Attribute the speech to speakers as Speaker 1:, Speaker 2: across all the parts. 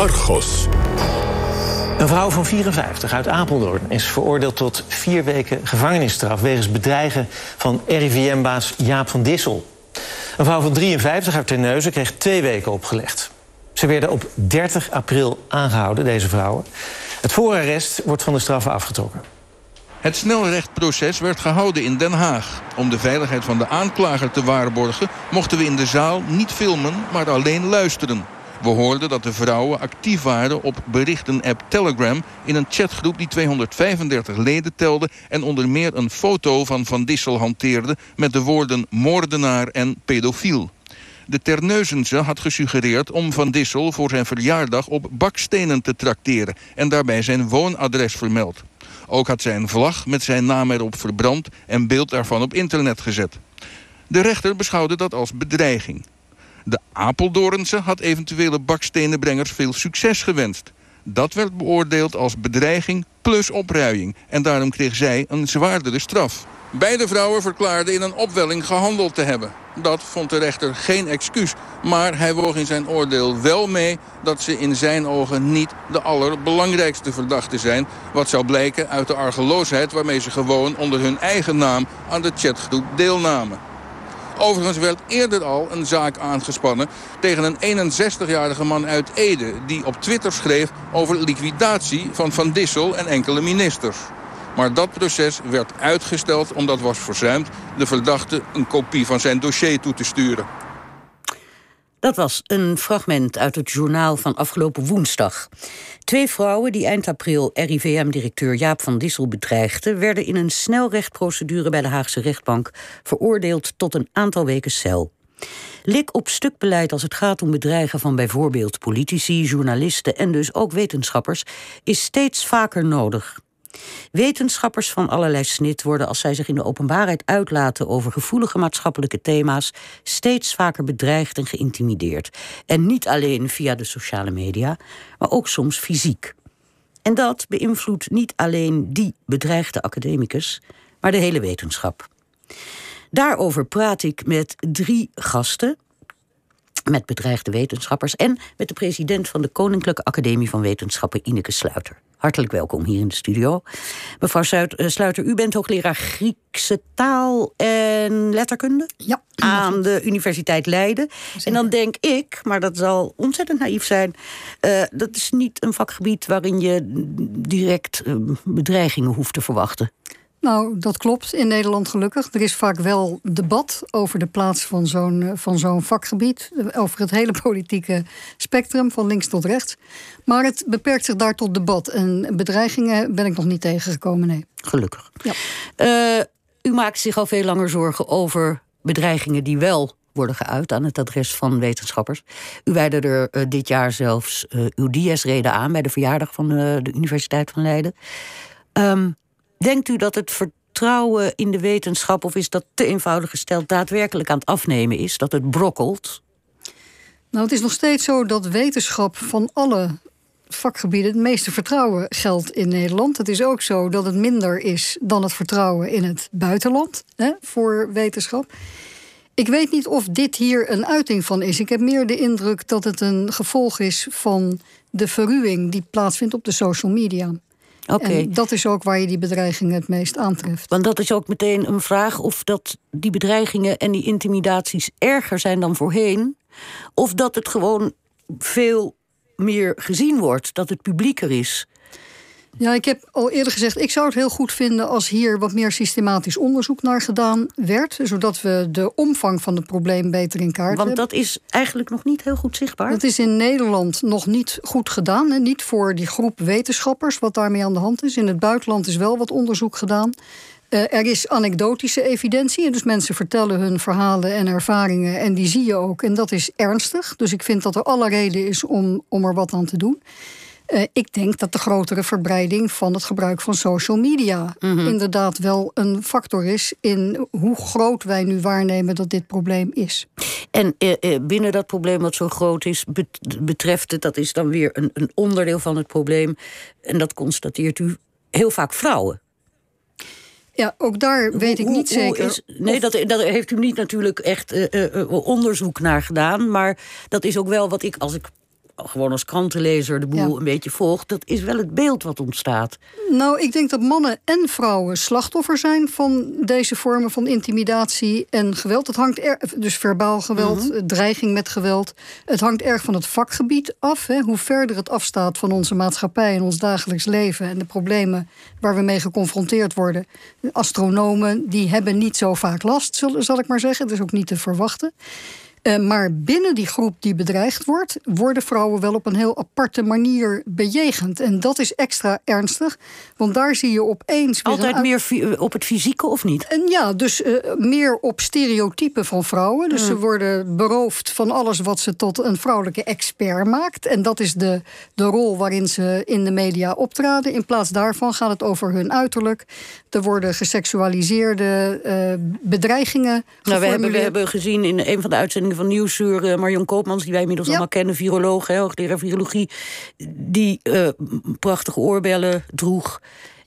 Speaker 1: Argos.
Speaker 2: Een vrouw van 54 uit Apeldoorn is veroordeeld tot vier weken gevangenisstraf wegens bedreigen van RIVM-baas Jaap van Dissel. Een vrouw van 53 uit Terneuzen kreeg twee weken opgelegd. Ze werden op 30 april aangehouden, deze vrouwen. Het voorarrest wordt van de straffen afgetrokken.
Speaker 3: Het snelrechtproces werd gehouden in Den Haag. Om de veiligheid van de aanklager te waarborgen... mochten we in de zaal niet filmen, maar alleen luisteren. We hoorden dat de vrouwen actief waren op berichten-app Telegram... in een chatgroep die 235 leden telde... en onder meer een foto van Van Dissel hanteerde... met de woorden moordenaar en pedofiel. De Terneuzense had gesuggereerd om Van Dissel voor zijn verjaardag op bakstenen te trakteren... en daarbij zijn woonadres vermeld. Ook had zij een vlag met zijn naam erop verbrand en beeld daarvan op internet gezet. De rechter beschouwde dat als bedreiging. De Apeldoornse had eventuele bakstenenbrengers veel succes gewenst. Dat werd beoordeeld als bedreiging plus opruiing. En daarom kreeg zij een zwaardere straf. Beide vrouwen verklaarden in een opwelling gehandeld te hebben. Dat vond de rechter geen excuus. Maar hij woog in zijn oordeel wel mee dat ze in zijn ogen niet de allerbelangrijkste verdachten zijn. Wat zou blijken uit de argeloosheid waarmee ze gewoon onder hun eigen naam aan de chatgroep deelnamen. Overigens werd eerder al een zaak aangespannen tegen een 61-jarige man uit Ede... die op Twitter schreef over liquidatie van Van Dissel en enkele ministers. Maar dat proces werd uitgesteld omdat was verzuimd... de verdachte een kopie van zijn dossier toe te sturen.
Speaker 4: Dat was een fragment uit het journaal van afgelopen woensdag. Twee vrouwen die eind april RIVM-directeur Jaap van Dissel bedreigden... werden in een snelrechtprocedure bij de Haagse rechtbank... veroordeeld tot een aantal weken cel. Lik op stuk beleid als het gaat om bedreigen van bijvoorbeeld politici, journalisten en dus ook wetenschappers is steeds vaker nodig. Wetenschappers van allerlei snit worden, als zij zich in de openbaarheid uitlaten over gevoelige maatschappelijke thema's, steeds vaker bedreigd en geïntimideerd. En niet alleen via de sociale media, maar ook soms fysiek. En dat beïnvloedt niet alleen die bedreigde academicus, maar de hele wetenschap. Daarover praat ik met drie gasten met bedreigde wetenschappers en met de president van de Koninklijke Academie van Wetenschappen, Ineke Sluiter. Hartelijk welkom hier in de studio. Mevrouw eh, Sluiter, u bent hoogleraar Griekse taal en letterkunde
Speaker 5: ja,
Speaker 4: aan de Universiteit Leiden. En dan denk ik, maar dat zal ontzettend naïef zijn, uh, dat is niet een vakgebied waarin je direct uh, bedreigingen hoeft te verwachten.
Speaker 5: Nou, dat klopt in Nederland gelukkig. Er is vaak wel debat over de plaats van zo'n, eh, van zo'n vakgebied. Over het hele politieke spectrum, van links tot rechts. Maar het beperkt zich daar tot debat. En bedreigingen ben ik nog niet tegengekomen, nee.
Speaker 4: Gelukkig. Ja. Uh, u maakt zich al veel langer zorgen over bedreigingen die wel worden geuit aan het adres van wetenschappers. U wijde er uh, dit jaar zelfs uh, uw DS-reden aan bij de verjaardag van de Universiteit van Leiden. Um, Denkt u dat het vertrouwen in de wetenschap, of is dat te eenvoudig gesteld, daadwerkelijk aan het afnemen is? Dat het brokkelt?
Speaker 5: Nou, het is nog steeds zo dat wetenschap van alle vakgebieden het meeste vertrouwen geldt in Nederland. Het is ook zo dat het minder is dan het vertrouwen in het buitenland hè, voor wetenschap. Ik weet niet of dit hier een uiting van is. Ik heb meer de indruk dat het een gevolg is van de verruwing die plaatsvindt op de social media.
Speaker 4: Oké.
Speaker 5: dat is ook waar je die bedreigingen het meest aantreft.
Speaker 4: Want dat is ook meteen een vraag of dat die bedreigingen en die intimidaties erger zijn dan voorheen. Of dat het gewoon veel meer gezien wordt, dat het publieker is.
Speaker 5: Ja, ik heb al eerder gezegd, ik zou het heel goed vinden als hier wat meer systematisch onderzoek naar gedaan werd, zodat we de omvang van het probleem beter in kaart
Speaker 4: Want hebben. Want dat is eigenlijk nog niet heel goed zichtbaar.
Speaker 5: Dat is in Nederland nog niet goed gedaan. En niet voor die groep wetenschappers, wat daarmee aan de hand is. In het buitenland is wel wat onderzoek gedaan. Uh, er is anekdotische evidentie, dus mensen vertellen hun verhalen en ervaringen en die zie je ook. En dat is ernstig, dus ik vind dat er alle reden is om, om er wat aan te doen. Uh, ik denk dat de grotere verbreiding van het gebruik van social media mm -hmm. inderdaad wel een factor is in hoe groot wij nu waarnemen dat dit probleem is.
Speaker 4: En uh, binnen dat probleem wat zo groot is, betreft het, dat is dan weer een, een onderdeel van het probleem, en dat constateert u, heel vaak vrouwen.
Speaker 5: Ja, ook daar weet ik niet zeker. Is,
Speaker 4: nee, dat, dat heeft u niet natuurlijk echt uh, uh, onderzoek naar gedaan. Maar dat is ook wel wat ik, als ik gewoon als krantenlezer de boel een beetje volgt, dat is wel het beeld wat ontstaat.
Speaker 5: Nou, ik denk dat mannen en vrouwen slachtoffer zijn van deze vormen van intimidatie en geweld. Het hangt er, dus verbaal geweld, mhm. dreiging met geweld. Het hangt erg van het vakgebied af. Hè. Hoe verder het afstaat van onze maatschappij en ons dagelijks leven en de problemen waar we mee geconfronteerd worden. Astronomen die hebben niet zo vaak last, zal ik maar zeggen. Dat is ook niet te verwachten. Uh, maar binnen die groep die bedreigd wordt, worden vrouwen wel op een heel aparte manier bejegend. En dat is extra ernstig, want daar zie je opeens.
Speaker 4: Altijd meer eh, op het fysieke of niet?
Speaker 5: En ja, dus uh, meer op stereotypen van vrouwen. Dus ze worden beroofd van alles wat ze tot een vrouwelijke expert maakt. En dat is de, de rol waarin ze in de media optraden. In plaats daarvan gaat het over hun uiterlijk. Er worden geseksualiseerde uh, bedreigingen.
Speaker 4: Nou, we, hebben, we hebben gezien in een van de uitzendingen van Nieuwsuur, uh, Marion Koopmans, die wij inmiddels allemaal kennen, viroloog, hè, hoogleraar virologie, die uh, prachtige oorbellen droeg.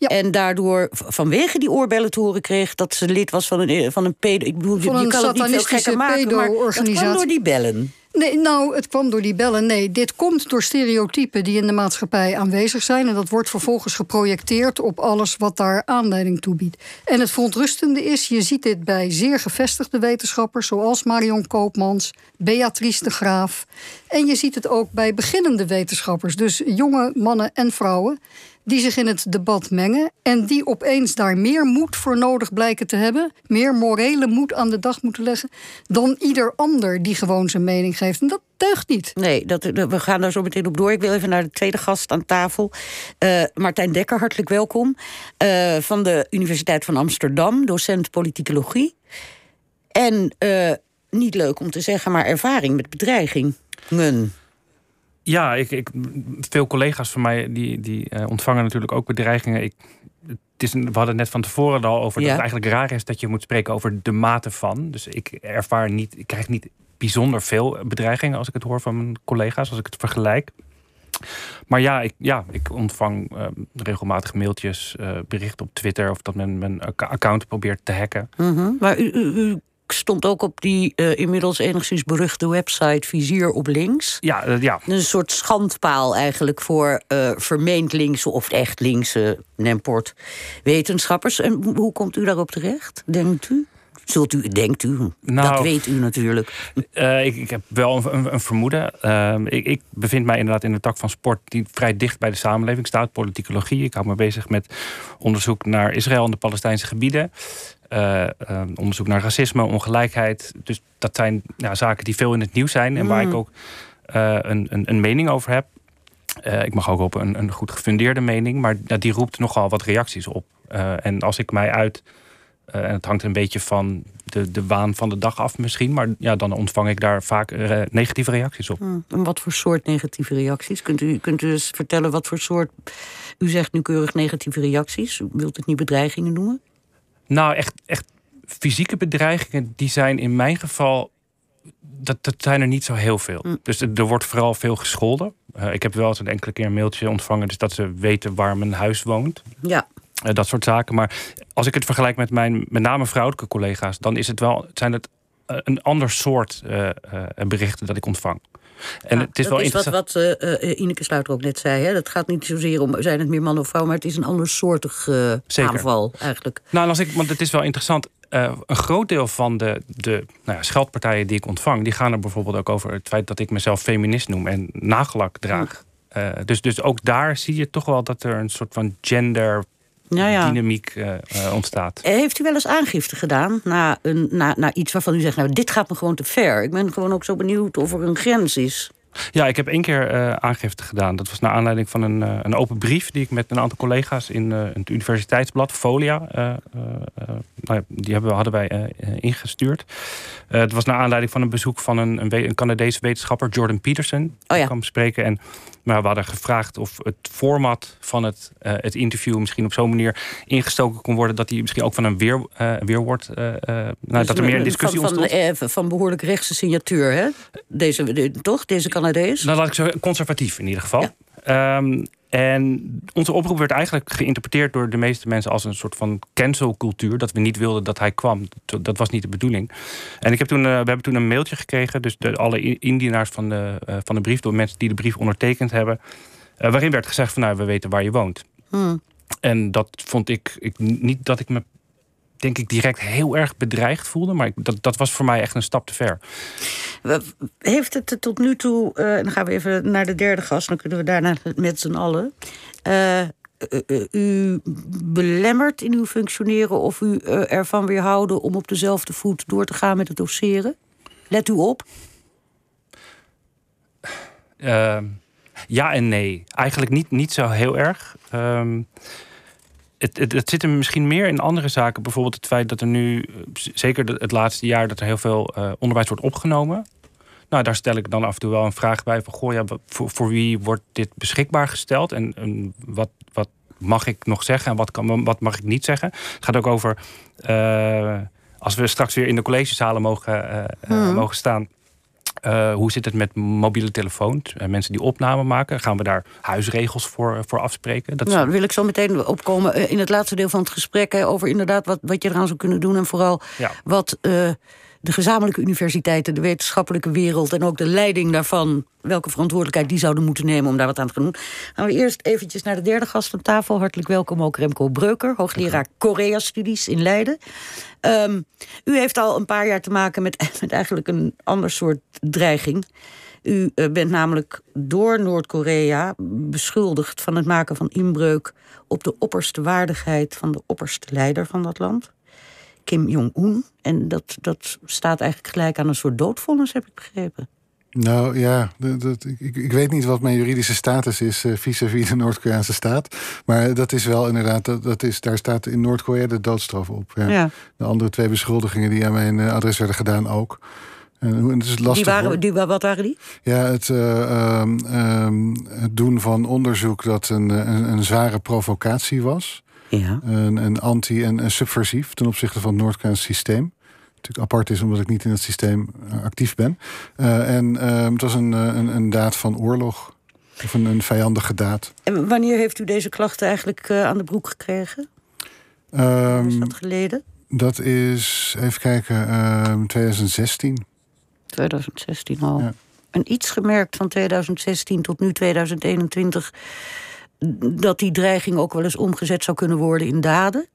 Speaker 4: En daardoor vanwege die oorbellen te horen kreeg dat ze lid was van een, eh, van een pedo. Ik bedoel,
Speaker 5: van
Speaker 4: je kan
Speaker 5: het niet veel gekker maken, maar dat
Speaker 4: kwam door die bellen.
Speaker 5: Nee, nou, het kwam door die bellen. Nee, dit komt door stereotypen die in de maatschappij aanwezig zijn. En dat wordt vervolgens geprojecteerd op alles wat daar aanleiding toe biedt. En het verontrustende is, je ziet dit bij zeer gevestigde wetenschappers, zoals Marion Koopmans, Beatrice de Graaf. En je ziet het ook bij beginnende wetenschappers, dus jonge mannen en vrouwen die zich in het debat mengen en die opeens daar meer moed voor nodig blijken te hebben, meer morele moed aan de dag moeten leggen, dan ieder ander die gewoon zijn mening geeft. En dat deugt niet.
Speaker 4: Nee, dat, we gaan daar zo meteen op door. Ik wil even naar de tweede gast aan tafel. Uh, Martijn Dekker, hartelijk welkom. Uh, van de Universiteit van Amsterdam, docent politicologie. En niet leuk om te zeggen, maar ervaring met bedreigingen.
Speaker 1: Ja, ik, ik, veel collega's van mij die, die uh, ontvangen natuurlijk ook bedreigingen. Ik, het is een, we hadden net van tevoren al over dat het eigenlijk raar is dat je moet spreken over de mate van. Dus ik ervaar niet, ik krijg niet bijzonder veel bedreigingen als ik het hoor van mijn collega's, als ik het vergelijk. Maar ja, ik, ja, ik ontvang uh, regelmatig mailtjes, uh, berichten op Twitter of dat men mijn account probeert te hacken.
Speaker 4: Mm -hmm. Maar u, u, u stond ook op die uh, inmiddels enigszins beruchte website Vizier op links.
Speaker 1: Ja, uh, ja.
Speaker 4: Een soort schandpaal eigenlijk voor uh, vermeend linkse of echt linkse Nemport wetenschappers. En hoe komt u daarop terecht, denkt u? Zult u, denkt u? Nou, dat weet u natuurlijk.
Speaker 1: ik, ik, heb wel een, een vermoeden. Ehm, ik, ik, bevind mij inderdaad in de tak van sport die vrij dicht bij de samenleving staat. Politicologie. Ik hou me bezig met onderzoek naar Israël en de Palestijnse gebieden. Uh, onderzoek naar racisme, ongelijkheid. Dus dat zijn ja, zaken die veel in het nieuws zijn en waar ik mm. ook uh, een, een, een, mening over heb. Uh, ik mag ook op een, een goed gefundeerde mening, maar die roept nogal wat reacties op. en als ik mij uit, en het hangt een beetje van de, de waan van de dag af misschien, maar ja, dan ontvang ik daar vaak negatieve reacties op.
Speaker 4: Mm. En wat voor soort negatieve reacties? Kunt u, kunt u eens vertellen wat voor soort. U zegt nu keurig negatieve reacties. U wilt het niet bedreigingen noemen?
Speaker 1: Nou, echt, echt fysieke bedreigingen, die zijn in mijn geval. Dat, dat zijn er niet zo heel veel. Mm. Dus er, wordt vooral veel gescholden. Uh, ik heb wel eens een enkele keer een mailtje ontvangen, dus dat ze weten waar mijn huis woont.
Speaker 4: Ja.
Speaker 1: Uh, dat soort zaken. Maar als ik het vergelijk met mijn met name vrouwelijke collega's, dan is het wel, zijn het eh, een ander soort berichten dat ik ontvang.
Speaker 4: En het is dat wel is wat, wat uh, Ineke Sluiter ook net zei. Hè? Dat gaat niet zozeer om, zijn het meer man of vrouw... maar het is een andersoortig uh, aanval eigenlijk.
Speaker 1: Nou, als ik, want het is wel interessant. Uh, een groot deel van de, de nou ja, scheldpartijen die ik ontvang... die gaan er bijvoorbeeld ook over het feit dat ik mezelf feminist noem... en nagellak draag. Uh, dus, dus ook daar zie je toch wel dat er een soort van gender ja, ja. dynamiek uh, uh, ontstaat.
Speaker 4: Heeft u wel eens aangifte gedaan na, een, na, na iets waarvan u zegt... nou, dit gaat me gewoon te ver. Ik ben gewoon ook zo benieuwd of er een grens is.
Speaker 1: Ja, ik heb één keer uh, aangifte gedaan. Dat was naar aanleiding van een, uh, een open brief die ik met een aantal collega's in uh, het universiteitsblad Folia, nou die hebben, hadden wij ingestuurd. het was naar aanleiding van een bezoek van een, een, een Canadese wetenschapper, Jordan Peterson. Oh ja. kwam spreken. En maar we hadden gevraagd of het format van het, uh, het interview misschien op zo'n manier ingestoken kon worden dat hij misschien ook van een weer, uh, weerwoord. Uh, nou, dus dat er meer een discussie
Speaker 4: van,
Speaker 1: ontstond.
Speaker 4: Van, van behoorlijk rechtse signatuur, hè? Deze, de, toch? Deze Canadees?
Speaker 1: Nou, laat ik zo conservatief in ieder geval. Ja. Um, En onze oproep werd eigenlijk geïnterpreteerd door de meeste mensen als een soort van cancelcultuur. Dat we niet wilden dat hij kwam. Dat was niet de bedoeling. En ik heb toen, uh, we hebben toen een mailtje gekregen. Dus de, alle indienaars van de, uh, van de brief, door mensen die de brief ondertekend hebben. Uh, waarin werd gezegd van nou, we weten waar je woont. Hmm. En dat vond ik, ik niet dat ik me denk ik direct heel erg bedreigd voelde. Maar dat, dat was voor mij echt een stap te ver.
Speaker 4: Heeft het tot nu toe, uh, dan gaan we even naar de derde gast, dan kunnen we daarna met z'n allen. Uh, u belemmerd in uw functioneren of u ervan weerhouden om op dezelfde voet door te gaan met het doseren? Let u op.
Speaker 1: Ehm, ja en nee. Eigenlijk niet, niet zo heel erg. Uh, het, het, het, zit hem misschien meer in andere zaken. Bijvoorbeeld het feit dat er nu, eh, zeker het laatste jaar, dat er heel veel uh, onderwijs wordt opgenomen. Nou, daar stel ik dan af en toe wel een vraag bij van, goh, ja, voor, voor wie wordt dit beschikbaar gesteld en, en wat, wat mag ik nog zeggen en wat, kan, wat mag ik niet zeggen? Het gaat ook over, uh, als we straks weer in de collegezalen mogen, uh, hmm. mogen staan uh, hoe zit het met mobiele telefoons? Uh, mensen die opname maken, gaan we daar huisregels voor, voor afspreken?
Speaker 4: Dat nou, wil ik zo meteen opkomen in het laatste deel van het gesprek... Hè, over inderdaad wat, wat je eraan zou kunnen doen... en vooral ja. wat de gezamenlijke universiteiten, de wetenschappelijke wereld... en ook de leiding daarvan, welke verantwoordelijkheid die zouden moeten nemen... om daar wat aan te gaan doen. Gaan we eerst eventjes naar de derde gast aan tafel. Hartelijk welkom ook Remco Breuker, hoogleraar Korea-studies in Leiden. Um, u heeft al een paar jaar te maken met, met eigenlijk een ander soort dreiging. U uh, bent namelijk door Noord-Korea beschuldigd van het maken van inbreuk op de opperste waardigheid van de opperste leider van dat land. Kim Jong-un. En dat, dat staat eigenlijk gelijk aan een soort doodvonnis, heb ik begrepen.
Speaker 6: Nou ja, dat, ik, ik, weet niet wat mijn juridische status is uh, vis-à-vis de Noord-Koreaanse staat. Maar dat is wel inderdaad, dat, dat is, daar staat in Noord-Korea de doodstraf op. Ja. ja. De andere twee beschuldigingen die aan mijn uh, adres werden gedaan ook. En het is lastig,
Speaker 4: die waren, die, wat waren die?
Speaker 6: Ja, het, uh, um, het doen van onderzoek dat een, een, een zware provocatie was. Ja. Een, een anti- en subversief ten opzichte van het Noord-Koreaans systeem. Natuurlijk apart is omdat ik niet in het systeem eh, actief ben. Uh, en uh, het was een, een, een, daad van oorlog. Of een, een, vijandige daad.
Speaker 4: En wanneer heeft u deze klachten eigenlijk aan de broek gekregen? Um, is dat geleden?
Speaker 6: Dat is, even kijken, 2016.
Speaker 4: 2016 al. Ja. En iets gemerkt van 2016 tot nu 2021 dat die dreiging ook wel eens omgezet zou kunnen worden in daden?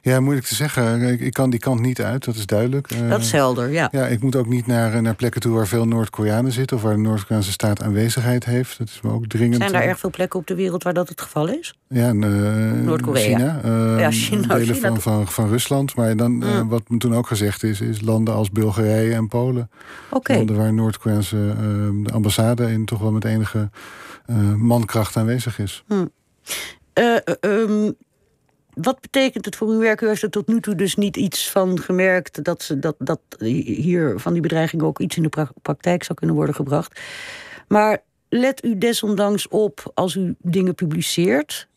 Speaker 6: Ja, moeilijk te zeggen. Ik, ik, kan die kant niet uit, dat is duidelijk.
Speaker 4: Dat is helder, ja.
Speaker 6: Ja, ik moet ook niet naar, naar plekken toe waar veel Noord-Koreanen zitten... of waar de Noord-Koreaanse staat aanwezigheid heeft. Dat is me ook dringend.
Speaker 4: Zijn er erg veel plekken op de wereld waar dat het geval is?
Speaker 6: Ja, uh,
Speaker 4: Noord-Korea.
Speaker 6: China, uh, ja, China. Delen China. Van, van, van Rusland. Maar dan, mm. wat me toen ook gezegd is... is landen als Bulgarije en Polen.
Speaker 4: Okay.
Speaker 6: Landen waar Noord-Koreaanse de ambassade... in toch wel met enige mankracht aanwezig is.
Speaker 4: Mm. Um, wat betekent het voor uw werk? U heeft er tot nu toe dus niet iets van gemerkt dat, ze, dat, dat hier van die bedreiging ook iets in de pra praktijk zou kunnen worden gebracht. Maar let u desondanks op als u dingen publiceert.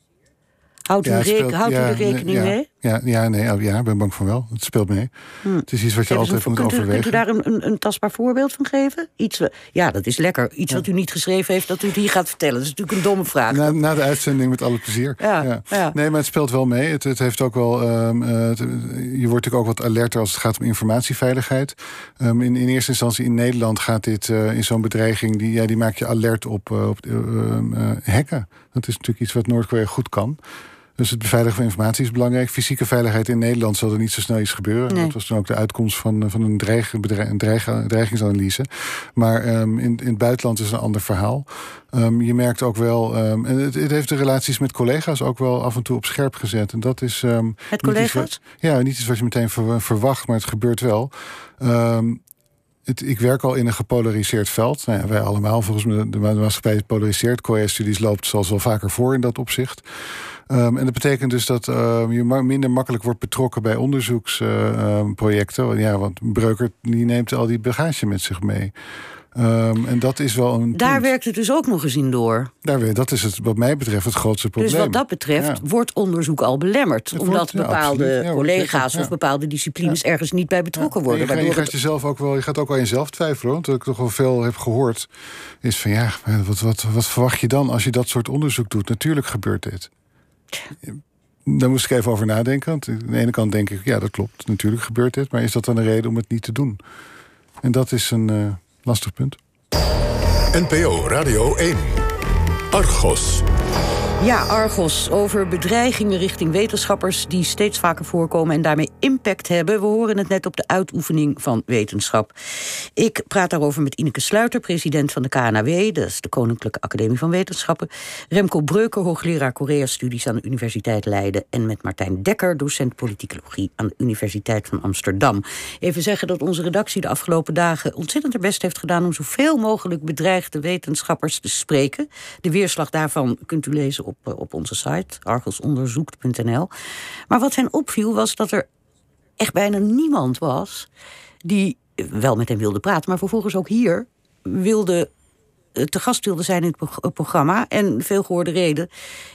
Speaker 4: Houdt, u, reken, houdt ja, u er rekening
Speaker 6: ja,
Speaker 4: mee?
Speaker 6: Ja, ja, nee, oh, ja, ik ben bang van wel. Het speelt mee. Hm. Het is iets wat je altijd moet
Speaker 4: kunt
Speaker 6: u, overwegen.
Speaker 4: Kunt u daar een, een, een, tastbaar voorbeeld van geven? Iets, ja, dat is lekker. Iets wat u niet geschreven heeft, dat u het hier gaat vertellen. Dat is natuurlijk een domme vraag.
Speaker 6: Na, na de uitzending met alle plezier. Ja, Nee, maar het speelt wel mee. Het, het heeft ook wel, um, uh, het, je wordt natuurlijk ook wat alerter als het gaat om informatieveiligheid. Um, in, in eerste instantie in Nederland gaat dit uh, in zo'n bedreiging... Die, ja, die maak je alert op, uh, op hacken. Dat is natuurlijk iets wat Noord-Korea goed kan. Dus het beveiligen van informatie is belangrijk. Fysieke veiligheid in Nederland zal er niet zo snel iets gebeuren. Dat was dan ook de uitkomst van, eh, van een, dreig, een dreig, dreigingsanalyse. Maar um, in, in het buitenland is een ander verhaal. Um, je merkt ook wel, um, en het, het, heeft de relaties met collega's ook wel af en toe op scherp gezet. En dat is.
Speaker 4: met collega's?
Speaker 6: Wat, ja, niet iets wat je meteen ver, verwacht, maar het gebeurt wel. Het, ik werk al in een gepolariseerd veld. Nou ja, wij allemaal, volgens mij, de, maatschappij polariseert. Korea-studies loopt zoals wel vaker voor in dat opzicht. Um, en dat betekent dus dat uh, je minder makkelijk wordt betrokken bij onderzoeksprojecten. Ja, want Breukert die neemt al die bagage met zich mee. Ehm, en dat is wel een.
Speaker 4: Daar werkt het dus ook nog eens in door.
Speaker 6: Daar, dat is het, wat mij betreft het grootste probleem.
Speaker 4: Dus wat dat betreft wordt onderzoek al belemmerd. omdat bepaalde collega's of bepaalde disciplines ergens niet bij betrokken worden.
Speaker 6: Je, je, gaat jezelf ook wel, je gaat ook al jezelf twijfelen. Want wat ik toch wel veel heb gehoord, is van ja, wat, wat, wat verwacht je dan als je dat soort onderzoek doet? Natuurlijk gebeurt dit. Daar moest ik even over nadenken. Want aan de ene kant denk ik, ja, dat klopt. Natuurlijk gebeurt dit. Maar is dat dan een reden om het niet te doen? En dat is een uh, lastig punt.
Speaker 7: NPO Radio 1. Argos.
Speaker 4: Ja, Argos over bedreigingen richting wetenschappers die steeds vaker voorkomen en daarmee impact hebben. We horen het net op de uitoefening van wetenschap. Ik praat daarover met Ineke Sluiter, president van de KNAW, dat is de Koninklijke Academie van Wetenschappen. Remco Breuker, hoogleraar Korea-studies aan de Universiteit Leiden. En met Martijn Dekker, docent politicologie aan de Universiteit van Amsterdam. Even zeggen dat onze redactie de afgelopen dagen ontzettend haar best heeft gedaan om zoveel mogelijk bedreigde wetenschappers te spreken. De weerslag daarvan kunt u lezen op, eh, op onze site, argosonderzoekt.nl. Maar wat hen opviel was dat er echt bijna niemand was die wel met hem wilde praten, maar vervolgens ook hier wilde eh, te gast wilde zijn in het programma. En veel gehoorde reden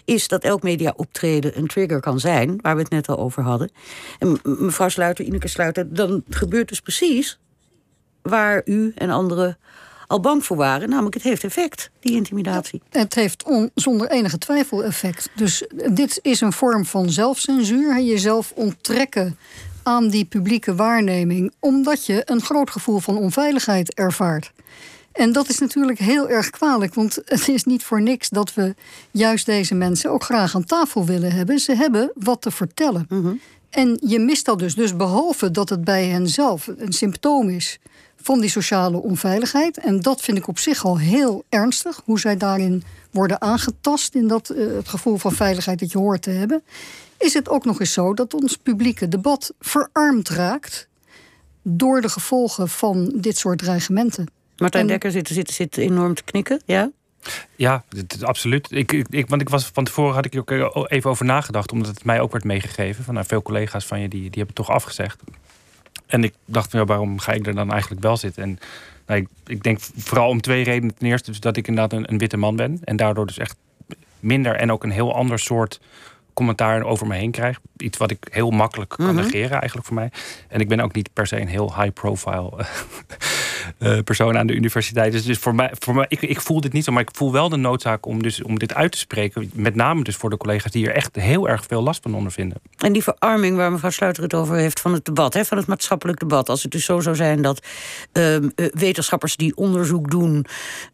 Speaker 4: is dat elk media optreden een trigger kan zijn, waar we het net al over hadden. En mevrouw Sluiter, Ineke Sluiter, dan gebeurt dus precies waar u en anderen al bang voor waren. Namelijk, het heeft effect, die intimidatie.
Speaker 5: het heeft zonder enige twijfel effect. Dus dit is een vorm van zelfcensuur. Jezelf onttrekken aan die publieke waarneming, omdat je een groot gevoel van onveiligheid ervaart. En dat is natuurlijk heel erg kwalijk, want het is niet voor niks dat we juist deze mensen ook graag aan tafel willen hebben. Ze hebben wat te vertellen. Mhm. En je mist dat dus. Dus behalve dat het bij hen zelf een symptoom is van die sociale onveiligheid. En dat vind ik op zich al heel ernstig, hoe zij daarin worden aangetast in dat uh, het gevoel van veiligheid dat je hoort te hebben. Is het ook nog eens zo dat ons publieke debat verarmd raakt door de gevolgen van dit soort dreigementen.
Speaker 4: Martijn Dekker zit, zit, zit enorm te knikken, ja?
Speaker 1: Ja, absoluut. Ik, ik, want ik was, van tevoren had ik er ook eh, even over nagedacht, omdat het mij ook werd meegegeven. Van, nou, veel collega's van je die, die hebben toch afgezegd. En ik dacht, ja, waarom ga ik er dan eigenlijk wel zitten? En nou, ik, ik, denk vooral om twee redenen. Ten eerste dus dat ik inderdaad een, een, witte man ben. En daardoor dus echt minder en ook een heel ander soort commentaar over me heen krijg. Iets wat ik heel makkelijk kan mhm. negeren eigenlijk voor mij. En ik ben ook niet per se een heel high profile uh, persoon aan de universiteit. Dus, dus voor mij, voor mij ik, ik voel dit niet zo, maar ik voel wel de noodzaak om, dus, om dit uit te spreken. Met name dus voor de collega's die er echt heel erg veel last van ondervinden.
Speaker 4: En die verarming waar mevrouw Sluiter het over heeft van het debat, hè, van het maatschappelijk debat. Als het dus zo zou zijn dat ehm, eh, wetenschappers die onderzoek doen.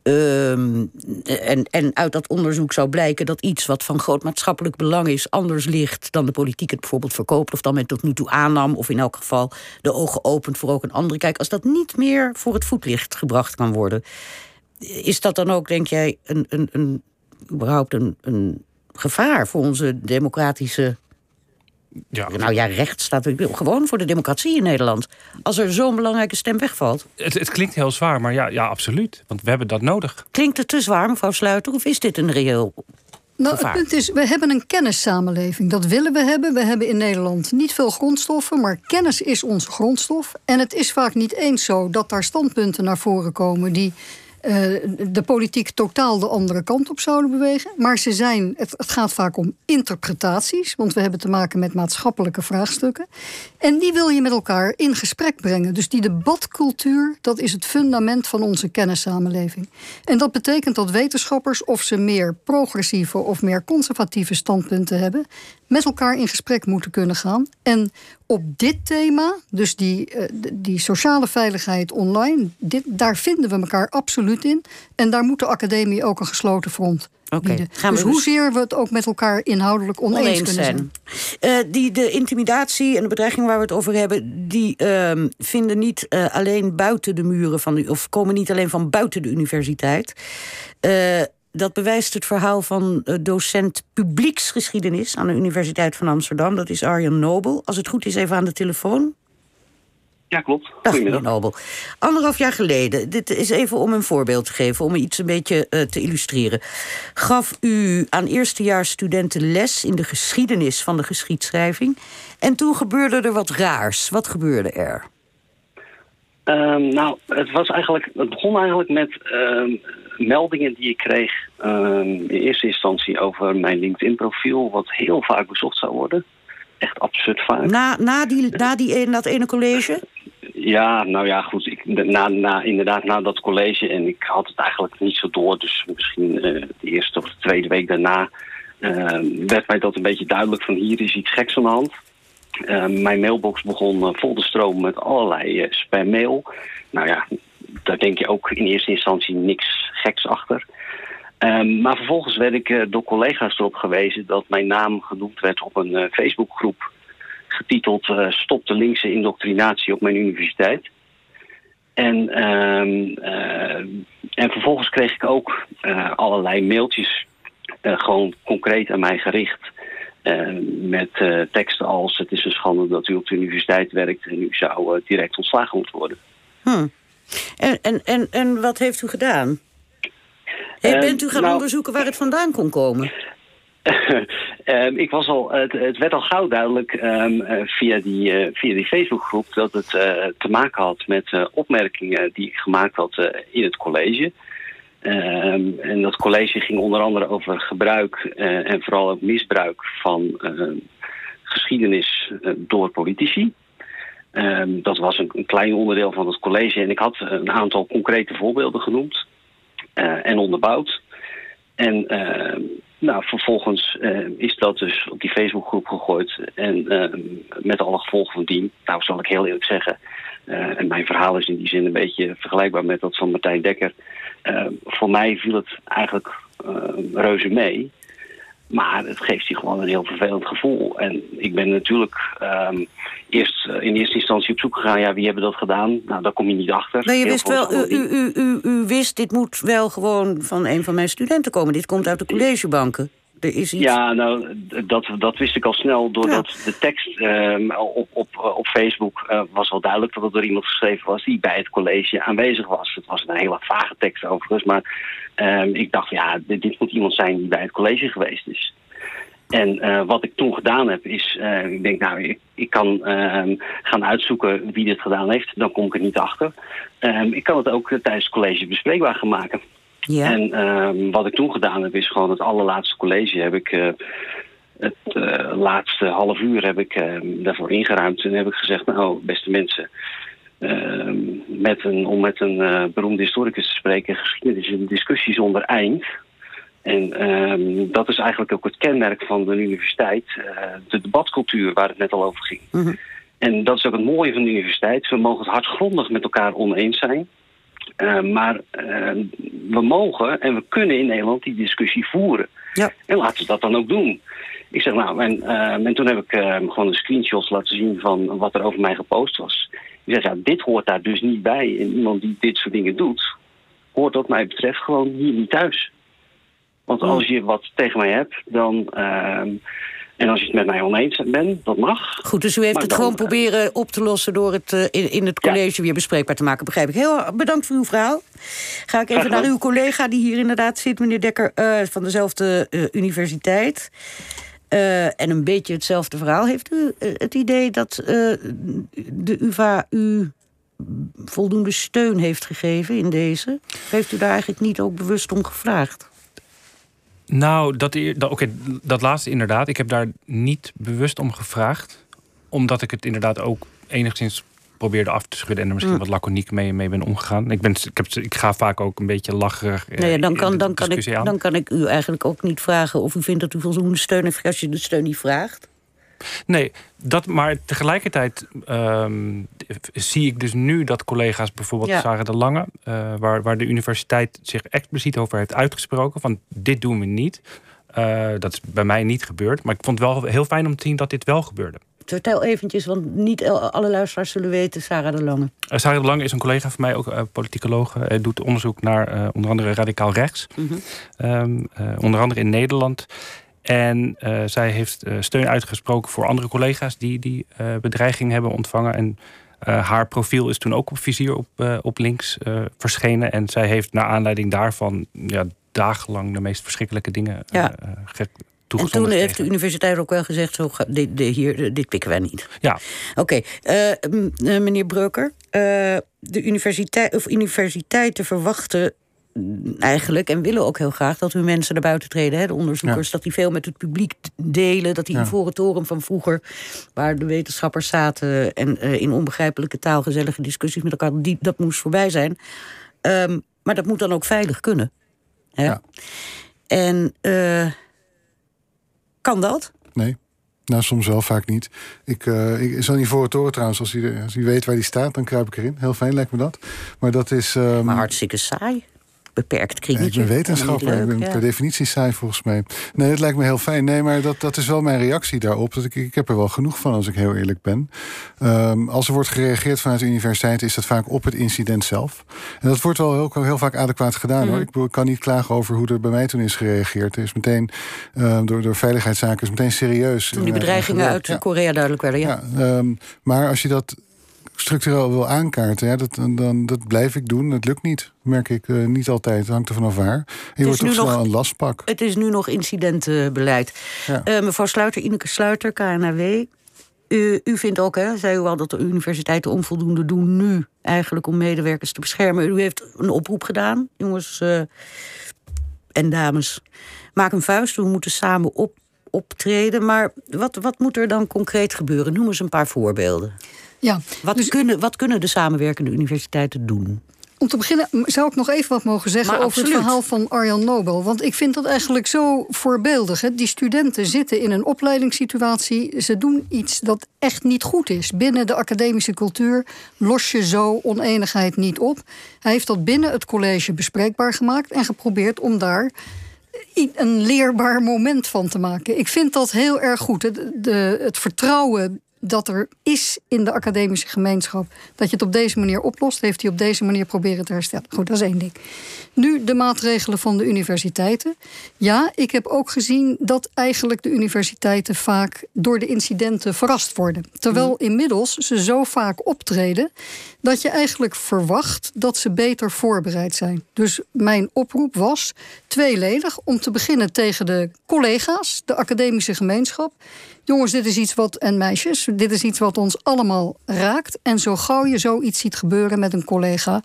Speaker 4: Ehm, en, en uit dat onderzoek zou blijken dat iets wat van groot maatschappelijk belang is, anders ligt dan de politiek het bijvoorbeeld verkoopt. of dan men tot nu toe aannam. of in elk geval de ogen opent voor ook een andere kijk. Als dat niet meer voor het voetlicht gebracht kan worden. Is dat dan ook, denk jij, een, een, een, überhaupt een, een gevaar voor onze democratische. Ja. Nou ja, recht staat gewoon voor de democratie in Nederland. Als er zo'n belangrijke stem wegvalt.
Speaker 1: Het, het, klinkt heel zwaar, maar ja, ja, absoluut. Want we hebben dat nodig.
Speaker 4: Klinkt het te zwaar, mevrouw Sluiter? Of is dit een reëel
Speaker 5: nou, het punt is, we hebben een kennissamenleving. Dat willen we hebben. We hebben in Nederland niet veel grondstoffen, maar kennis is onze grondstof. En het is vaak niet eens zo dat daar standpunten naar voren komen die uh, de politiek totaal de andere kant op zouden bewegen. Maar ze zijn, het, het, gaat vaak om interpretaties, want we hebben te maken met maatschappelijke vraagstukken. En die wil je met elkaar in gesprek brengen. Dus die debatcultuur, dat is het fundament van onze kennissamenleving. En dat betekent dat wetenschappers, of ze meer progressieve of meer conservatieve standpunten hebben, met elkaar in gesprek moeten kunnen gaan. En op dit thema, dus die, uh, die sociale veiligheid online, dit, daar vinden we elkaar absoluut in. En daar moet de academie ook een gesloten front Oké. dus, dus hoezeer we het ook met elkaar inhoudelijk oneens, oneens kunnen zijn.
Speaker 4: zijn. Uh, die, de intimidatie en de bedreiging waar we het over hebben, die uh, vinden niet uh, alleen buiten de muren van de, of komen niet alleen van buiten de universiteit. Dat bewijst het verhaal van eh, docent publieksgeschiedenis aan de Universiteit van Amsterdam. Dat is Arjen Nobel. Als het goed is, even aan de telefoon.
Speaker 8: Ja, klopt.
Speaker 4: Dag, meneer Nobel. Anderhalf jaar geleden, dit is even om een voorbeeld te geven, om iets een beetje uh, te illustreren. Gaf u aan eerstejaarsstudenten les in de geschiedenis van de geschiedschrijving. En toen gebeurde er wat raars. Wat gebeurde er?
Speaker 8: Ehm, nou, het, was eigenlijk, het begon eigenlijk met ehm, meldingen die ik kreeg ehm, in eerste instantie over mijn LinkedIn-profiel, wat heel vaak bezocht zou worden. Echt absurd vaak.
Speaker 4: Na, na, die, na die, dat ene college?
Speaker 8: Ja, nou ja, goed. Ik, na, na, inderdaad, na dat college. En ik had het eigenlijk niet zo door. Dus misschien uh, de eerste of de tweede week daarna uh, werd mij dat een beetje duidelijk van hier is iets geks aan de hand. Uh, mijn mailbox begon vol te stromen met allerlei spammail. Nou ja, daar denk je ook in eerste instantie niks geks achter. Um, maar vervolgens werd ik door collega's erop gewezen dat mijn naam genoemd werd op een Facebookgroep getiteld uh, Stop de linkse indoctrinatie op mijn universiteit. En, uh, en vervolgens kreeg ik ook allerlei mailtjes gewoon concreet aan mij gericht. met teksten als het is een schande dat u op de universiteit werkt en u zou direct ontslagen moeten worden.
Speaker 4: Hmm. En, en, en, en wat heeft u gedaan? Bent u gaan nou, onderzoeken waar het vandaan kon komen?
Speaker 8: um, ik was al, het, het, werd al gauw duidelijk um, via, die, uh, via die Facebookgroep dat het uh, te maken had met opmerkingen die ik gemaakt had in het college. Um, en dat college ging onder andere over gebruik en vooral ook misbruik van geschiedenis door politici. dat was een, een, klein onderdeel van het college en ik had een aantal concrete voorbeelden genoemd en onderbouwd. En nou, vervolgens uh, is dat dus op die Facebookgroep gegooid. En met alle gevolgen van dien. Nou, zal ik heel eerlijk zeggen. En mijn verhaal is in die zin een beetje vergelijkbaar met dat van Martijn Dekker. voor mij viel het eigenlijk reuze mee. Maar het geeft je gewoon een heel vervelend gevoel. En ik ben natuurlijk um, eerst in eerste instantie op zoek gegaan... ja, wie hebben dat gedaan? Nou, daar kom je niet achter.
Speaker 4: Nee, je wist wel, u, u, u, u, wist, dit moet wel gewoon van een van mijn studenten komen. Dit komt uit de collegebanken. Er is iets...
Speaker 8: Ja, nou, dat, dat wist ik al snel doordat de tekst um, op, op, op Facebook uh, was wel duidelijk dat het door iemand geschreven was die bij het college aanwezig was. Het was een hele vage tekst overigens, maar um, ik dacht, ja, dit, dit, moet iemand zijn die bij het college geweest is. En uh, wat ik toen gedaan heb is, uh, ik denk nou, ik, ik kan uh, gaan uitzoeken wie dit gedaan heeft. Dan kom ik er niet achter. Ehm, ik kan het ook tijdens het college bespreekbaar gaan maken. Ja. En ehm, wat ik toen gedaan heb is gewoon het allerlaatste college heb ik... het laatste half uur heb ik daarvoor ingeruimd en heb ik gezegd... nou, beste mensen, met een, om met een beroemde historicus te spreken... geschiedenis een discussie zonder eind... En dat is eigenlijk ook het kenmerk van de universiteit. De debatcultuur waar het net al over ging. Mm -hmm. En dat is ook het mooie van de universiteit. We mogen het hardgrondig met elkaar oneens zijn. Uh, maar uh, we mogen en we kunnen in Nederland die discussie voeren. Ja. En laten we dat dan ook doen. Ik zeg nou, en, en toen heb ik gewoon een screenshot laten zien van wat er over mij gepost was. Ik zeg, ja, dit hoort daar dus niet bij. En iemand die dit soort dingen doet, hoort wat mij betreft gewoon hier niet thuis. Want als je wat tegen mij hebt, dan... En als je het met mij oneens bent, dat mag.
Speaker 4: Goed, dus u heeft het gewoon proberen op te lossen... door het uh, in, in, het college ja. weer bespreekbaar te maken, begrijp ik. Heel bedankt voor uw verhaal. Ga ik even naar uw collega die hier inderdaad zit, meneer Dekker... Uh, van dezelfde uh, universiteit. en een beetje hetzelfde verhaal. Heeft u het idee dat de UvA u voldoende steun heeft gegeven in deze? Heeft u daar eigenlijk niet ook bewust om gevraagd?
Speaker 1: Nou, dat, dat, okay, dat laatste inderdaad. Ik heb daar niet bewust om gevraagd. Omdat ik het inderdaad ook enigszins probeerde af te schudden... en er misschien mm. wat laconiek mee, mee ben omgegaan. Ik, ben, ik, heb, ik ga vaak ook een beetje lacherig
Speaker 4: nee, nou dan, kan, dan, kan ik, dan kan ik u eigenlijk ook niet vragen... of u vindt dat u voldoende steun heeft als je de steun niet vraagt.
Speaker 1: Nee, dat, maar tegelijkertijd um, zie ik dus nu dat collega's, bijvoorbeeld ja. Sarah de Lange, uh, waar, waar de universiteit zich expliciet over heeft uitgesproken: van dit doen we niet. Uh, dat is bij mij niet gebeurd. Maar ik vond het wel heel fijn om te zien dat dit wel gebeurde.
Speaker 4: Vertel eventjes, want niet alle luisteraars zullen weten, Sarah de Lange.
Speaker 1: Uh, Sarah de Lange is een collega van mij, ook uh, politicoloog. Hij doet onderzoek naar onder andere radicaal rechts. Mm -hmm. um, onder andere in Nederland. En uh, zij heeft uh, steun uitgesproken voor andere collega's die die uh, bedreiging hebben ontvangen. En haar profiel is toen ook op vizier op, op links verschenen. En zij heeft naar aanleiding daarvan ja, dagenlang de meest verschrikkelijke dingen
Speaker 4: En toen heeft de universiteit ook wel gezegd: zo, dit, dit, hier, dit pikken wij niet.
Speaker 1: Ja.
Speaker 4: Oké, meneer Breuker. de universiteit, of universiteiten verwachten eigenlijk en willen ook heel graag dat hun mensen naar buiten treden. Hè, de onderzoekers, dat die veel met het publiek delen. Dat die ja. Ivoren Toren van vroeger, waar de wetenschappers zaten en uh, in onbegrijpelijke taal gezellige discussies met elkaar, die, dat moest voorbij zijn. Um, maar dat moet dan ook veilig kunnen. Hè? Ja. En uh, kan dat?
Speaker 6: Nee. Nou, soms wel, vaak niet. Ik, uh, ik zo'n Ivoren Toren trouwens, als u weet waar die staat, dan kruip ik erin. Heel fijn lijkt me dat. Maar dat is... Um...
Speaker 4: Maar hartstikke saai beperkt kringetje.
Speaker 6: ik ben wetenschapper, ik ben per definitie saai volgens mij. Nee, het lijkt me heel fijn. Nee, maar dat, dat is wel mijn reactie daarop. Dat ik, ik heb er wel genoeg van, als ik heel eerlijk ben. Um, als er wordt gereageerd vanuit de universiteit... is dat vaak op het incident zelf. En dat wordt wel heel, heel vaak adequaat gedaan. hoor. Mhm. Ik, kan niet klagen over hoe er bij mij toen is gereageerd. Er is meteen, um, door, door veiligheidszaken, is meteen serieus.
Speaker 4: Toen die bedreigingen uit Korea duidelijk werden, ja.
Speaker 6: ja um, maar als je dat structureel wil aankaarten, ja, dat, dan, dat blijf ik doen. Het lukt niet, merk ik uh, niet altijd. Het hangt er vanaf waar. je wordt toch snel een lastpak.
Speaker 4: Het is nu nog incidentenbeleid. Ja. Uh, mevrouw Sluiter, Ineke Sluiter, KNAW. U, u vindt ook, hè, zei u al, dat de universiteiten onvoldoende doen nu... eigenlijk om medewerkers te beschermen. U heeft een oproep gedaan, jongens uh, en dames. Maak een vuist, we moeten samen op, optreden. Maar wat, wat moet er dan concreet gebeuren? Noem eens een paar voorbeelden. Ja, wat, dus, kunnen, wat kunnen de samenwerkende universiteiten doen?
Speaker 5: Om te beginnen zou ik nog even wat mogen zeggen over het verhaal van Arjan Nobel. Want ik vind dat eigenlijk zo voorbeeldig. Hè? Die studenten zitten in een opleidingssituatie. Ze doen iets dat echt niet goed is. Binnen de academische cultuur los je zo oneenigheid niet op. Hij heeft dat binnen het college bespreekbaar gemaakt en geprobeerd om daar een leerbaar moment van te maken. Ik vind dat heel erg goed. De, de, het vertrouwen dat er is in de academische gemeenschap. Dat je het op deze manier oplost, heeft hij op deze manier proberen te herstellen. Goed, dat is één ding. Nu de maatregelen van de universiteiten. Ja, ik heb ook gezien dat eigenlijk de universiteiten vaak door de incidenten verrast worden. Terwijl mm. inmiddels ze zo vaak optreden dat je eigenlijk verwacht dat ze beter voorbereid zijn. Dus mijn oproep was tweeledig om te beginnen tegen de collega's, de academische gemeenschap. Jongens, dit is iets wat, en meisjes, dit is iets wat ons allemaal raakt. En zo gauw je zoiets ziet gebeuren met een collega,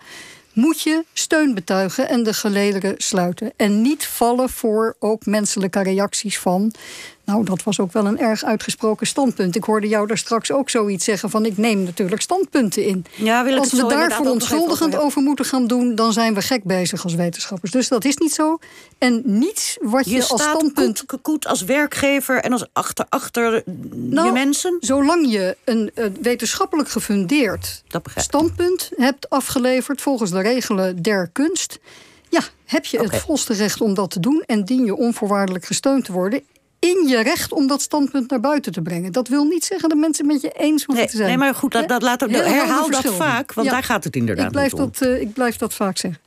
Speaker 5: moet je steun betuigen en de gelederen sluiten. En niet vallen voor ook menselijke reacties van. Nou, dat was ook wel een erg uitgesproken standpunt. Ik hoorde jou daar straks ook zoiets zeggen van ik neem natuurlijk standpunten in. Ja, wil als we daar verontschuldigend over, over moeten gaan doen, dan zijn we gek bezig als wetenschappers. Dus dat is niet zo. En niets wat je, je als standpunt.
Speaker 4: Koet, als werkgever en als achter, achter nou, je mensen.
Speaker 5: Zolang je een, een wetenschappelijk gefundeerd standpunt hebt afgeleverd volgens de regelen der kunst. Ja, heb je het volste recht om dat te doen en dien je onvoorwaardelijk gesteund te worden in je recht om dat standpunt naar buiten te brengen. Dat wil niet zeggen dat mensen met je eens hoeven te zijn.
Speaker 4: Nee, maar goed, dat, dat laat ook, herhaal dat vaak, want daar gaat het inderdaad
Speaker 5: ik blijf dat, uh, ik blijf dat vaak zeggen.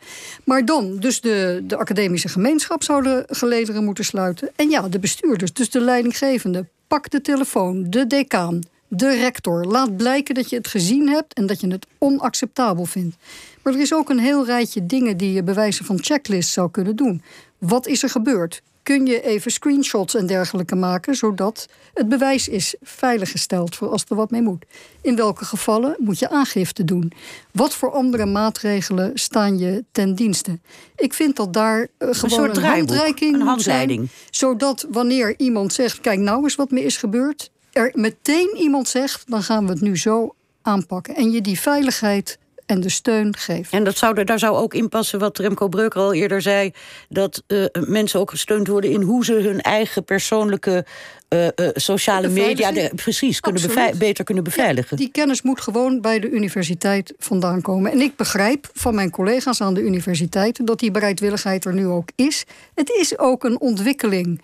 Speaker 5: Maar dan, dus de, de academische gemeenschap zou de gelederen moeten sluiten. En ja, de bestuurders, dus de leidinggevende. Pak de telefoon, de decaan, de rector. Laat blijken dat je het gezien hebt en dat je het onacceptabel vindt. Maar er is ook een heel rijtje dingen die je bewijzen van checklist zou kunnen doen. Wat is er gebeurd? Kun je even screenshots en dergelijke maken, zodat het bewijs is veiliggesteld voor als er wat mee moet. In welke gevallen moet je aangifte doen? Wat voor andere maatregelen staan je ten dienste? Ik vind dat daar uh, gewoon een, een handreiking een handleiding. Zijn, zodat wanneer iemand zegt: kijk nou eens wat me is gebeurd, er meteen iemand zegt: dan gaan we het nu zo aanpakken. En je die veiligheid en de steun geeft.
Speaker 4: En dat zou, daar zou ook in passen wat Remco Breuker al eerder zei... dat uh, mensen ook gesteund worden in hoe ze hun eigen persoonlijke uh, uh, sociale media... De, precies, kunnen beter kunnen beveiligen.
Speaker 5: die kennis moet gewoon bij de universiteit vandaan komen. En ik begrijp van mijn collega's aan de universiteiten... dat die bereidwilligheid er nu ook is. Het is ook een ontwikkeling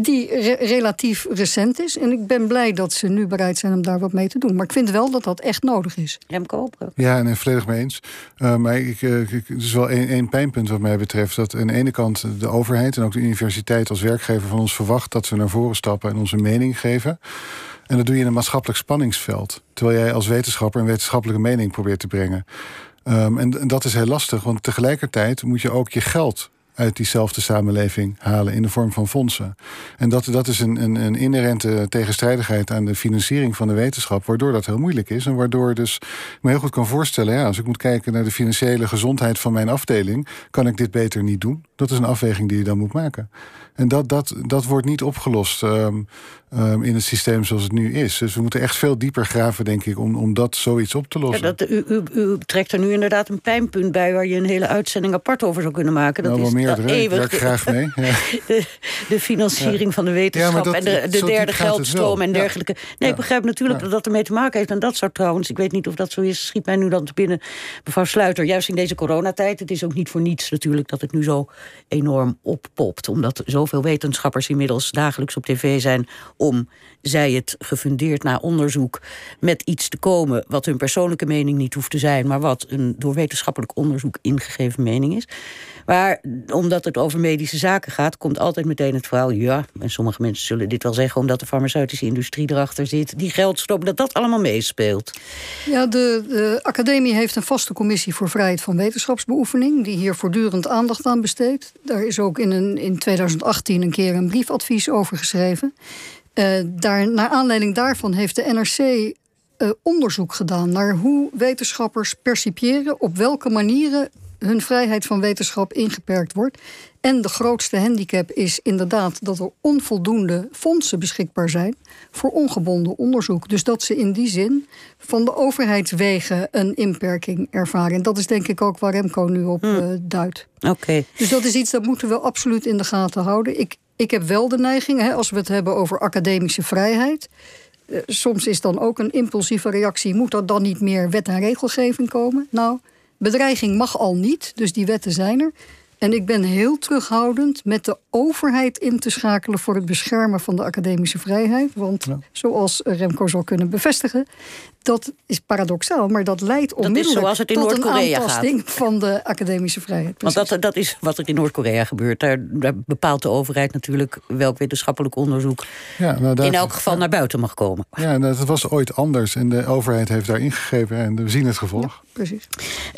Speaker 5: die relatief recent is. En ik ben blij dat ze nu bereid zijn om daar wat mee te doen. Maar ik vind wel dat dat echt nodig is.
Speaker 4: Remco?
Speaker 6: Ja, en volledig mee eens. Uh, maar ik, uh, ik, het is wel één pijnpunt wat mij betreft. Dat aan de ene kant de overheid en ook de universiteit als werkgever van ons verwacht... dat we naar voren stappen en onze mening geven. En dat doe je in een maatschappelijk spanningsveld. Terwijl jij als wetenschapper een wetenschappelijke mening probeert te brengen. Um, en, en dat is heel lastig, want tegelijkertijd moet je ook je geld uit diezelfde samenleving halen in de vorm van fondsen. En dat, dat is een, een, een inherente tegenstrijdigheid aan de financiering van de wetenschap, waardoor dat heel moeilijk is. En waardoor dus ik me heel goed kan voorstellen, ja, als ik moet kijken naar de financiële gezondheid van mijn afdeling, kan ik dit beter niet doen. Dat is een afweging die je dan moet maken. En dat, dat, dat wordt niet opgelost um, um, in het systeem zoals het nu is. Dus we moeten echt veel dieper graven, denk ik, om, om dat zoiets op te lossen.
Speaker 4: Ja, dat, u, u, u, trekt er nu inderdaad een pijnpunt bij waar je een hele uitzending apart over zou kunnen maken.
Speaker 6: Dat nou, is meer, eeuwig. Ik graag mee. Ja.
Speaker 4: De, de, financiering van de wetenschap en de, de derde geldstroom en dergelijke. Nee, ik begrijp natuurlijk dat dat ermee te maken heeft. En dat zou trouwens, ik weet niet of dat zo is, schiet mij nu dan te binnen, mevrouw Sluiter, juist in deze coronatijd. Het is ook niet voor niets natuurlijk dat het nu zo enorm oppopt. Omdat zoveel wetenschappers inmiddels dagelijks op tv zijn om, zij het gefundeerd na onderzoek, met iets te komen wat hun persoonlijke mening niet hoeft te zijn, maar wat een door wetenschappelijk onderzoek ingegeven mening is. Maar omdat het over medische zaken gaat, komt altijd meteen het verhaal... ja, en sommige mensen zullen dit wel zeggen... omdat de farmaceutische industrie erachter zit... die geld stopt, dat dat allemaal meespeelt.
Speaker 5: Ja, de, de academie heeft een vaste commissie voor vrijheid van wetenschapsbeoefening... die hier voortdurend aandacht aan besteedt. Daar is ook in, een, in 2018 een keer een briefadvies over geschreven. Uh, naar aanleiding daarvan heeft de NRC uh, onderzoek gedaan naar hoe wetenschappers percipiëren, op welke manieren hun vrijheid van wetenschap ingeperkt wordt. En de grootste handicap is inderdaad dat er onvoldoende fondsen beschikbaar zijn voor ongebonden onderzoek. Dus dat ze in die zin van de overheidswegen een inperking ervaren. En dat is denk ik ook waar Remco nu op hmm. uh, duidt.
Speaker 4: Oké.
Speaker 5: Dus dat is iets dat moeten we absoluut in de gaten houden. Ik, ik heb wel de neiging, hè, als we het hebben over academische vrijheid. Uh, soms is dan ook een impulsieve reactie: moet er dan niet meer wet en regelgeving komen? Nou. Bedreiging mag al niet, dus die wetten zijn er. En ik ben heel terughoudend met de overheid in te schakelen voor het beschermen van de academische vrijheid. Want zoals Remco zal kunnen bevestigen, dat is paradoxaal, maar dat leidt onmiddellijk
Speaker 4: dat het in tot een
Speaker 5: aantasting van de academische vrijheid.
Speaker 4: Want dat, dat is wat er in Noord-Korea gebeurt. Daar, bepaalt de overheid natuurlijk welk wetenschappelijk onderzoek ja, nou, in elk geval naar buiten mag komen.
Speaker 6: Ja, nou, dat was ooit anders en de overheid heeft daar ingegeven en we zien het gevolg.
Speaker 5: precies.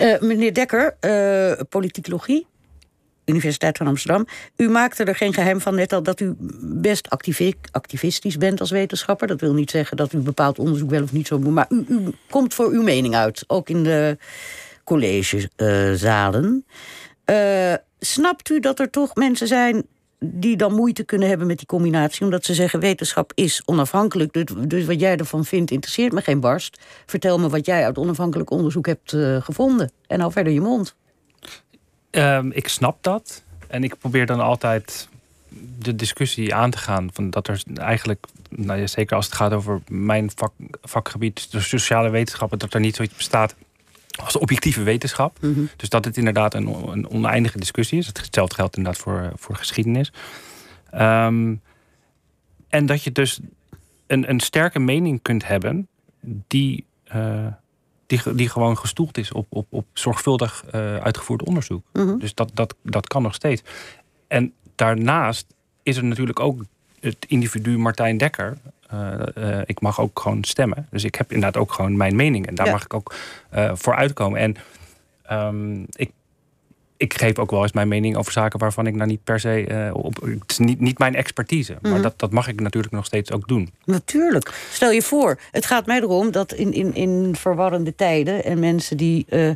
Speaker 4: Uh, meneer Dekker, uh, politicologie. Universiteit van Amsterdam. U maakte er geen geheim van net al dat u best activistisch bent als wetenschapper. Dat wil niet zeggen dat u bepaald onderzoek wel of niet zo moet. Maar u, komt voor uw mening uit, ook in de collegezalen. Uh, snapt u dat er toch mensen zijn die dan moeite kunnen hebben met die combinatie, omdat ze zeggen: wetenschap is onafhankelijk. Dus, dus wat jij ervan vindt, interesseert me geen barst. Vertel me wat jij uit onafhankelijk onderzoek hebt uh, gevonden. En nou verder je mond.
Speaker 1: Um, ik snap dat. En ik probeer dan altijd de discussie aan te gaan. Van dat er eigenlijk, nou ja, zeker als het gaat over mijn vak, vakgebied, de sociale wetenschappen, dat er niet zoiets bestaat als objectieve wetenschap. Mm Dus dat het inderdaad een, een, oneindige discussie is. Hetzelfde geldt inderdaad voor, voor geschiedenis. Um, en dat je dus een, een sterke mening kunt hebben die. Uh, die, die gewoon gestoeld is op, op, op zorgvuldig uh, uitgevoerd onderzoek. Mhm. Dus dat, dat, dat kan nog steeds. En daarnaast is er natuurlijk ook het individu Martijn Dekker. Uh, uh, ik mag ook gewoon stemmen. Dus ik heb inderdaad ook gewoon mijn mening. En daar mag ik ook voor uitkomen. En um, ik ik geef ook wel eens mijn mening over zaken waarvan ik nou niet per se uh, op. Het is niet, niet mijn expertise. Maar mhm. dat, dat mag ik natuurlijk nog steeds ook doen.
Speaker 4: Natuurlijk. Stel je voor, het gaat mij erom dat in, in, in verwarrende tijden en mensen die uh,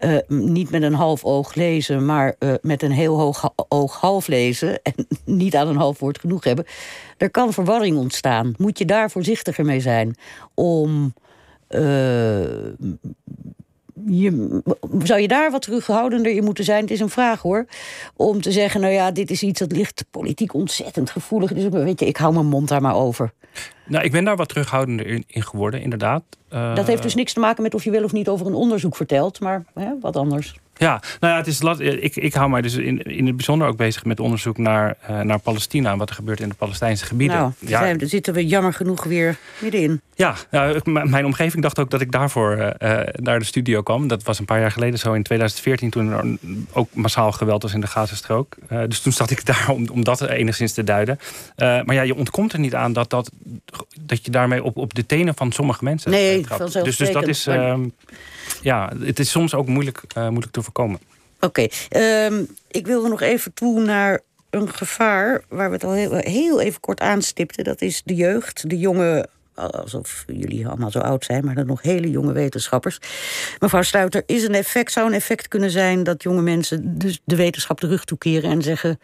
Speaker 4: uh, niet met een half oog lezen, maar met een heel hoog oog half lezen en niet aan een half woord genoeg hebben, er kan verwarring ontstaan. Moet je daar voorzichtiger mee zijn om je, zou je daar wat terughoudender in moeten zijn? Het is een vraag hoor. Om te zeggen, nou ja, dit is iets dat ligt politiek ontzettend gevoelig. Dus weet je, ik hou mijn mond daar maar over.
Speaker 1: Nou, ik ben daar wat terughoudender in, geworden, inderdaad.
Speaker 4: Dat heeft dus niks te maken met of je wel of niet over een onderzoek vertelt, maar hè, wat anders.
Speaker 1: Ja, nou ja, het is ik, ik hou mij dus in, in het bijzonder ook bezig met onderzoek naar, uh, naar Palestina en wat er gebeurt in de Palestijnse gebieden.
Speaker 4: Nou, ja. daar zitten we jammer genoeg weer middenin.
Speaker 1: Ja, nou, mijn omgeving dacht ook dat ik daarvoor uh, naar de studio kwam. Dat was een paar jaar geleden zo in 2014, toen er ook massaal geweld was in de Gazastrook. Uh, dus toen zat ik daar om, om dat enigszins te duiden. maar ja, je ontkomt er niet aan dat, dat, dat je daarmee op, op de tenen van sommige mensen
Speaker 4: nee, trapt.
Speaker 1: Dus, dus dat is. Ja, het is soms ook moeilijk, moeilijk te voorkomen.
Speaker 4: Oké, ehm, ik wilde nog even toe naar een gevaar waar we het al heel, heel even kort aanstipten. Dat is de jeugd, de jonge alsof jullie allemaal zo oud zijn, maar dan nog hele jonge wetenschappers. Mevrouw Sluiter, is een effect, zou een effect kunnen zijn dat jonge mensen dus de wetenschap terug toekeren en zeggen: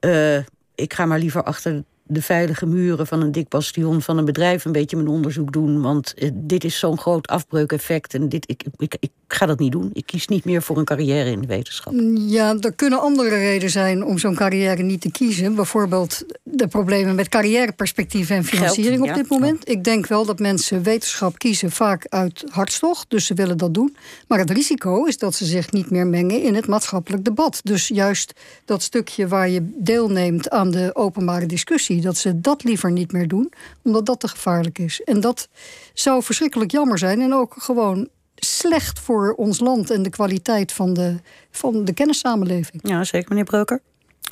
Speaker 4: uh, Ik ga maar liever achter de veilige muren van een dik bastion van een bedrijf een beetje mijn onderzoek doen. Want eh, dit is zo'n groot afbreukeffect. En dit, ik, ik, ik ga dat niet doen. Ik kies niet meer voor een carrière in de wetenschap.
Speaker 5: Ja, er kunnen andere redenen zijn om zo'n carrière niet te kiezen. Bijvoorbeeld de problemen met carrièreperspectief en financiering op dit moment. Ik denk wel dat mensen wetenschap kiezen vaak uit hartstocht. Dus ze willen dat doen. Maar het risico is dat ze zich niet meer mengen in het maatschappelijk debat. Dus juist dat stukje waar je deelneemt aan de openbare discussie dat ze dat liever niet meer doen, omdat dat te gevaarlijk is. En dat zou verschrikkelijk jammer zijn en ook gewoon slecht voor ons land en de kwaliteit van de, van de kennissamenleving.
Speaker 4: Ja, zeker, meneer Breuker.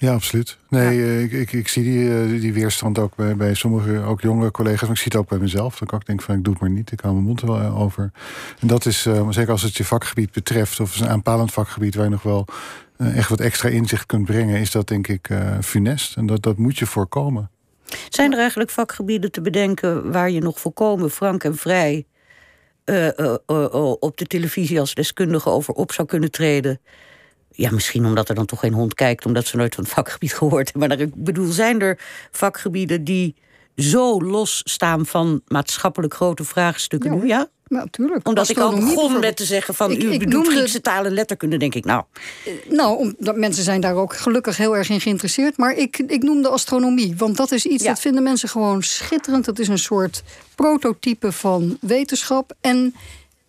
Speaker 6: Ja, absoluut. Nee, eh, ik, ik, ik, zie die, eh, die weerstand ook bij, bij sommige, ook jonge collega's. Maar ik zie het ook bij mezelf. Dan kan ik denken van, ik doe het maar niet. Ik hou mijn mond er wel eh, over. En dat is, zeker als het je vakgebied betreft... of een aanpalend vakgebied waar je nog wel echt wat extra inzicht kunt brengen... is dat denk ik funest. En dat, dat moet je voorkomen.
Speaker 4: Zijn er eigenlijk vakgebieden te bedenken waar je nog volkomen frank en vrij uh, uh, uh, op de televisie als deskundige over op zou kunnen treden? Ja, misschien omdat er dan toch geen hond kijkt, omdat ze nooit van het vakgebied gehoord hebben. Maar ik bedoel, zijn er vakgebieden die zo los staan van maatschappelijk grote vraagstukken nu? Ja?
Speaker 5: Natuurlijk.
Speaker 4: Omdat ik al begon met te zeggen van ik, u bedoelt Griekse taal en letterkunde, denk ik. Nou,
Speaker 5: eh, nou omdat mensen zijn daar ook gelukkig heel erg in geïnteresseerd. Maar ik, ik noem de astronomie. Want dat is iets dat vinden mensen gewoon schitterend. Dat is een soort prototype van wetenschap. En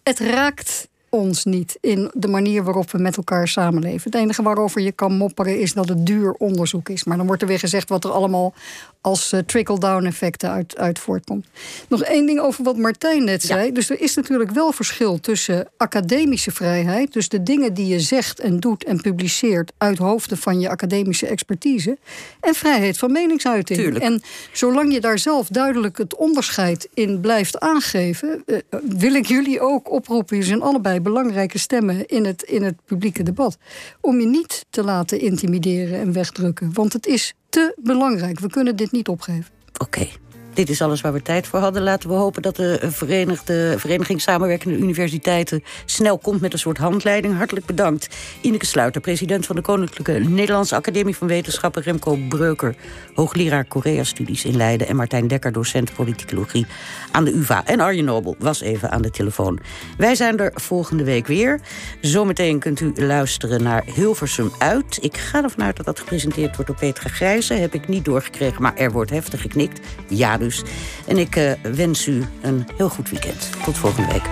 Speaker 5: het raakt ons niet in de manier waarop we met elkaar samenleven. Het enige waarover je kan mopperen is dat het duur onderzoek is. Maar dan wordt er weer gezegd wat er allemaal als uh, trickle-down effecten uit, uit voortkomt. Nog één ding over wat Martijn net zei. Dus er is natuurlijk wel verschil tussen academische vrijheid, dus de dingen die je zegt en doet en publiceert uit hoofden van je academische expertise, en vrijheid van meningsuiting.
Speaker 4: Tuurlijk.
Speaker 5: En zolang je daar zelf duidelijk het onderscheid in blijft aangeven, uh, wil ik jullie ook oproepen. Je zijn allebei belangrijke stemmen in het, in het publieke debat. Om je niet te laten intimideren en wegdrukken. Want het is te belangrijk. We kunnen dit niet opgeven.
Speaker 4: Oké. Dit is alles waar we tijd voor hadden. Laten we hopen dat de Verenigde Vereniging Samenwerkende Universiteiten snel komt met een soort handleiding. Hartelijk bedankt. Ineke Sluiter, president van de Koninklijke Nederlandse Academie van Wetenschappen. Remco Breuker, hoogleraar Korea-studies in Leiden. En Martijn Dekker, docent politicologie aan de UVA. En Arjen Nobel was even aan de telefoon. Wij zijn er volgende week weer. Zometeen kunt u luisteren naar Hilversum uit. Ik ga ervan uit dat dat gepresenteerd wordt door Petra Grijze. Heb ik niet doorgekregen, maar er wordt heftig geknikt. Ja, dus. En ik uh, wens u een heel goed weekend. Tot volgende week.